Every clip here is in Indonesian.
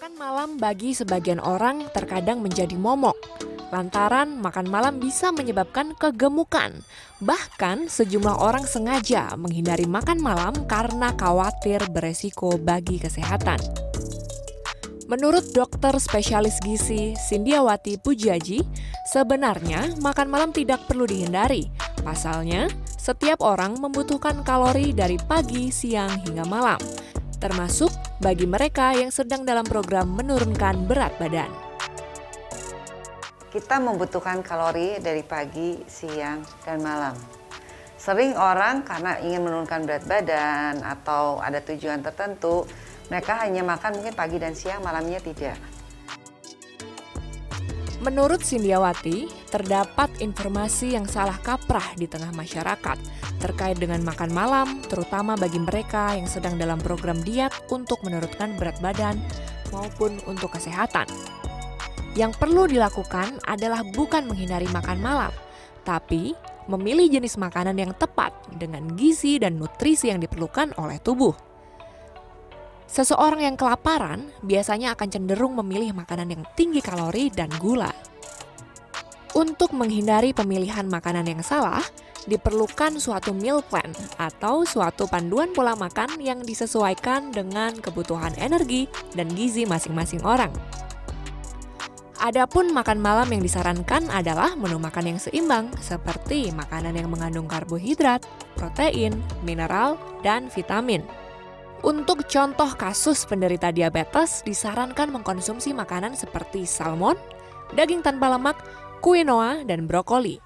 Makan malam bagi sebagian orang terkadang menjadi momok. Lantaran makan malam bisa menyebabkan kegemukan. Bahkan sejumlah orang sengaja menghindari makan malam karena khawatir beresiko bagi kesehatan. Menurut dokter spesialis gizi Sindiawati Pujaji, sebenarnya makan malam tidak perlu dihindari. Pasalnya, setiap orang membutuhkan kalori dari pagi, siang, hingga malam termasuk bagi mereka yang sedang dalam program menurunkan berat badan. Kita membutuhkan kalori dari pagi, siang, dan malam. Sering orang karena ingin menurunkan berat badan atau ada tujuan tertentu, mereka hanya makan mungkin pagi dan siang, malamnya tidak. Menurut Sindiawati, terdapat informasi yang salah kaprah di tengah masyarakat terkait dengan makan malam, terutama bagi mereka yang sedang dalam program diet untuk menurunkan berat badan maupun untuk kesehatan. Yang perlu dilakukan adalah bukan menghindari makan malam, tapi memilih jenis makanan yang tepat dengan gizi dan nutrisi yang diperlukan oleh tubuh. Seseorang yang kelaparan biasanya akan cenderung memilih makanan yang tinggi kalori dan gula. Untuk menghindari pemilihan makanan yang salah, diperlukan suatu meal plan atau suatu panduan pola makan yang disesuaikan dengan kebutuhan energi dan gizi masing-masing orang. Adapun makan malam yang disarankan adalah menu makan yang seimbang, seperti makanan yang mengandung karbohidrat, protein, mineral, dan vitamin. Untuk contoh kasus penderita diabetes, disarankan mengkonsumsi makanan seperti salmon, daging tanpa lemak, quinoa, dan brokoli.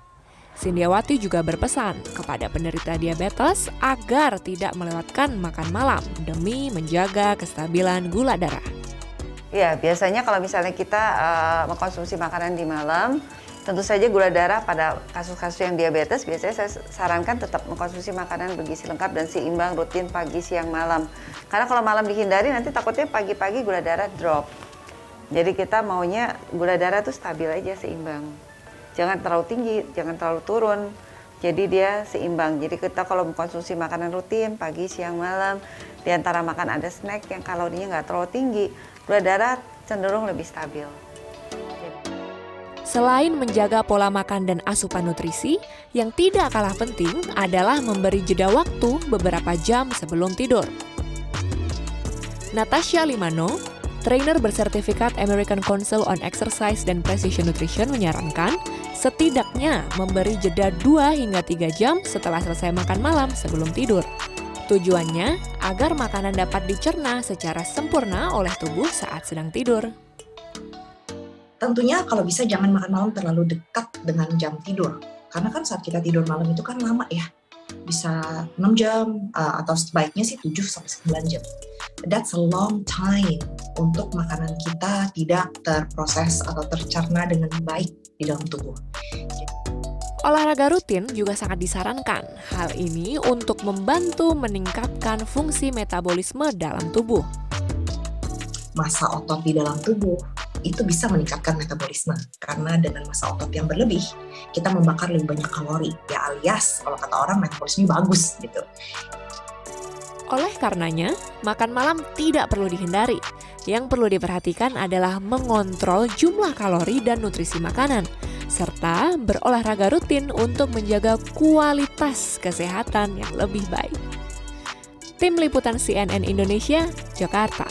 Sindiawati juga berpesan kepada penderita diabetes agar tidak melewatkan makan malam demi menjaga kestabilan gula darah. Ya, biasanya kalau misalnya kita uh, mengkonsumsi makanan di malam, Tentu saja gula darah pada kasus-kasus yang diabetes biasanya saya sarankan tetap mengkonsumsi makanan bergizi lengkap dan seimbang rutin pagi, siang, malam. Karena kalau malam dihindari nanti takutnya pagi-pagi gula darah drop. Jadi kita maunya gula darah tuh stabil aja seimbang. Jangan terlalu tinggi, jangan terlalu turun. Jadi dia seimbang. Jadi kita kalau mengkonsumsi makanan rutin pagi, siang, malam, di antara makan ada snack yang kalorinya nggak terlalu tinggi, gula darah cenderung lebih stabil. Selain menjaga pola makan dan asupan nutrisi, yang tidak kalah penting adalah memberi jeda waktu beberapa jam sebelum tidur. Natasha Limano, trainer bersertifikat American Council on Exercise dan Precision Nutrition menyarankan setidaknya memberi jeda 2 hingga 3 jam setelah selesai makan malam sebelum tidur. Tujuannya agar makanan dapat dicerna secara sempurna oleh tubuh saat sedang tidur. Tentunya kalau bisa jangan makan malam terlalu dekat dengan jam tidur. Karena kan saat kita tidur malam itu kan lama ya. Bisa 6 jam uh, atau sebaiknya sih 7 sampai 9 jam. That's a long time untuk makanan kita tidak terproses atau tercerna dengan baik di dalam tubuh. Olahraga rutin juga sangat disarankan. Hal ini untuk membantu meningkatkan fungsi metabolisme dalam tubuh. Masa otot di dalam tubuh itu bisa meningkatkan metabolisme karena dengan masa otot yang berlebih kita membakar lebih banyak kalori ya alias kalau kata orang metabolisme bagus gitu. Oleh karenanya, makan malam tidak perlu dihindari. Yang perlu diperhatikan adalah mengontrol jumlah kalori dan nutrisi makanan, serta berolahraga rutin untuk menjaga kualitas kesehatan yang lebih baik. Tim Liputan CNN Indonesia, Jakarta.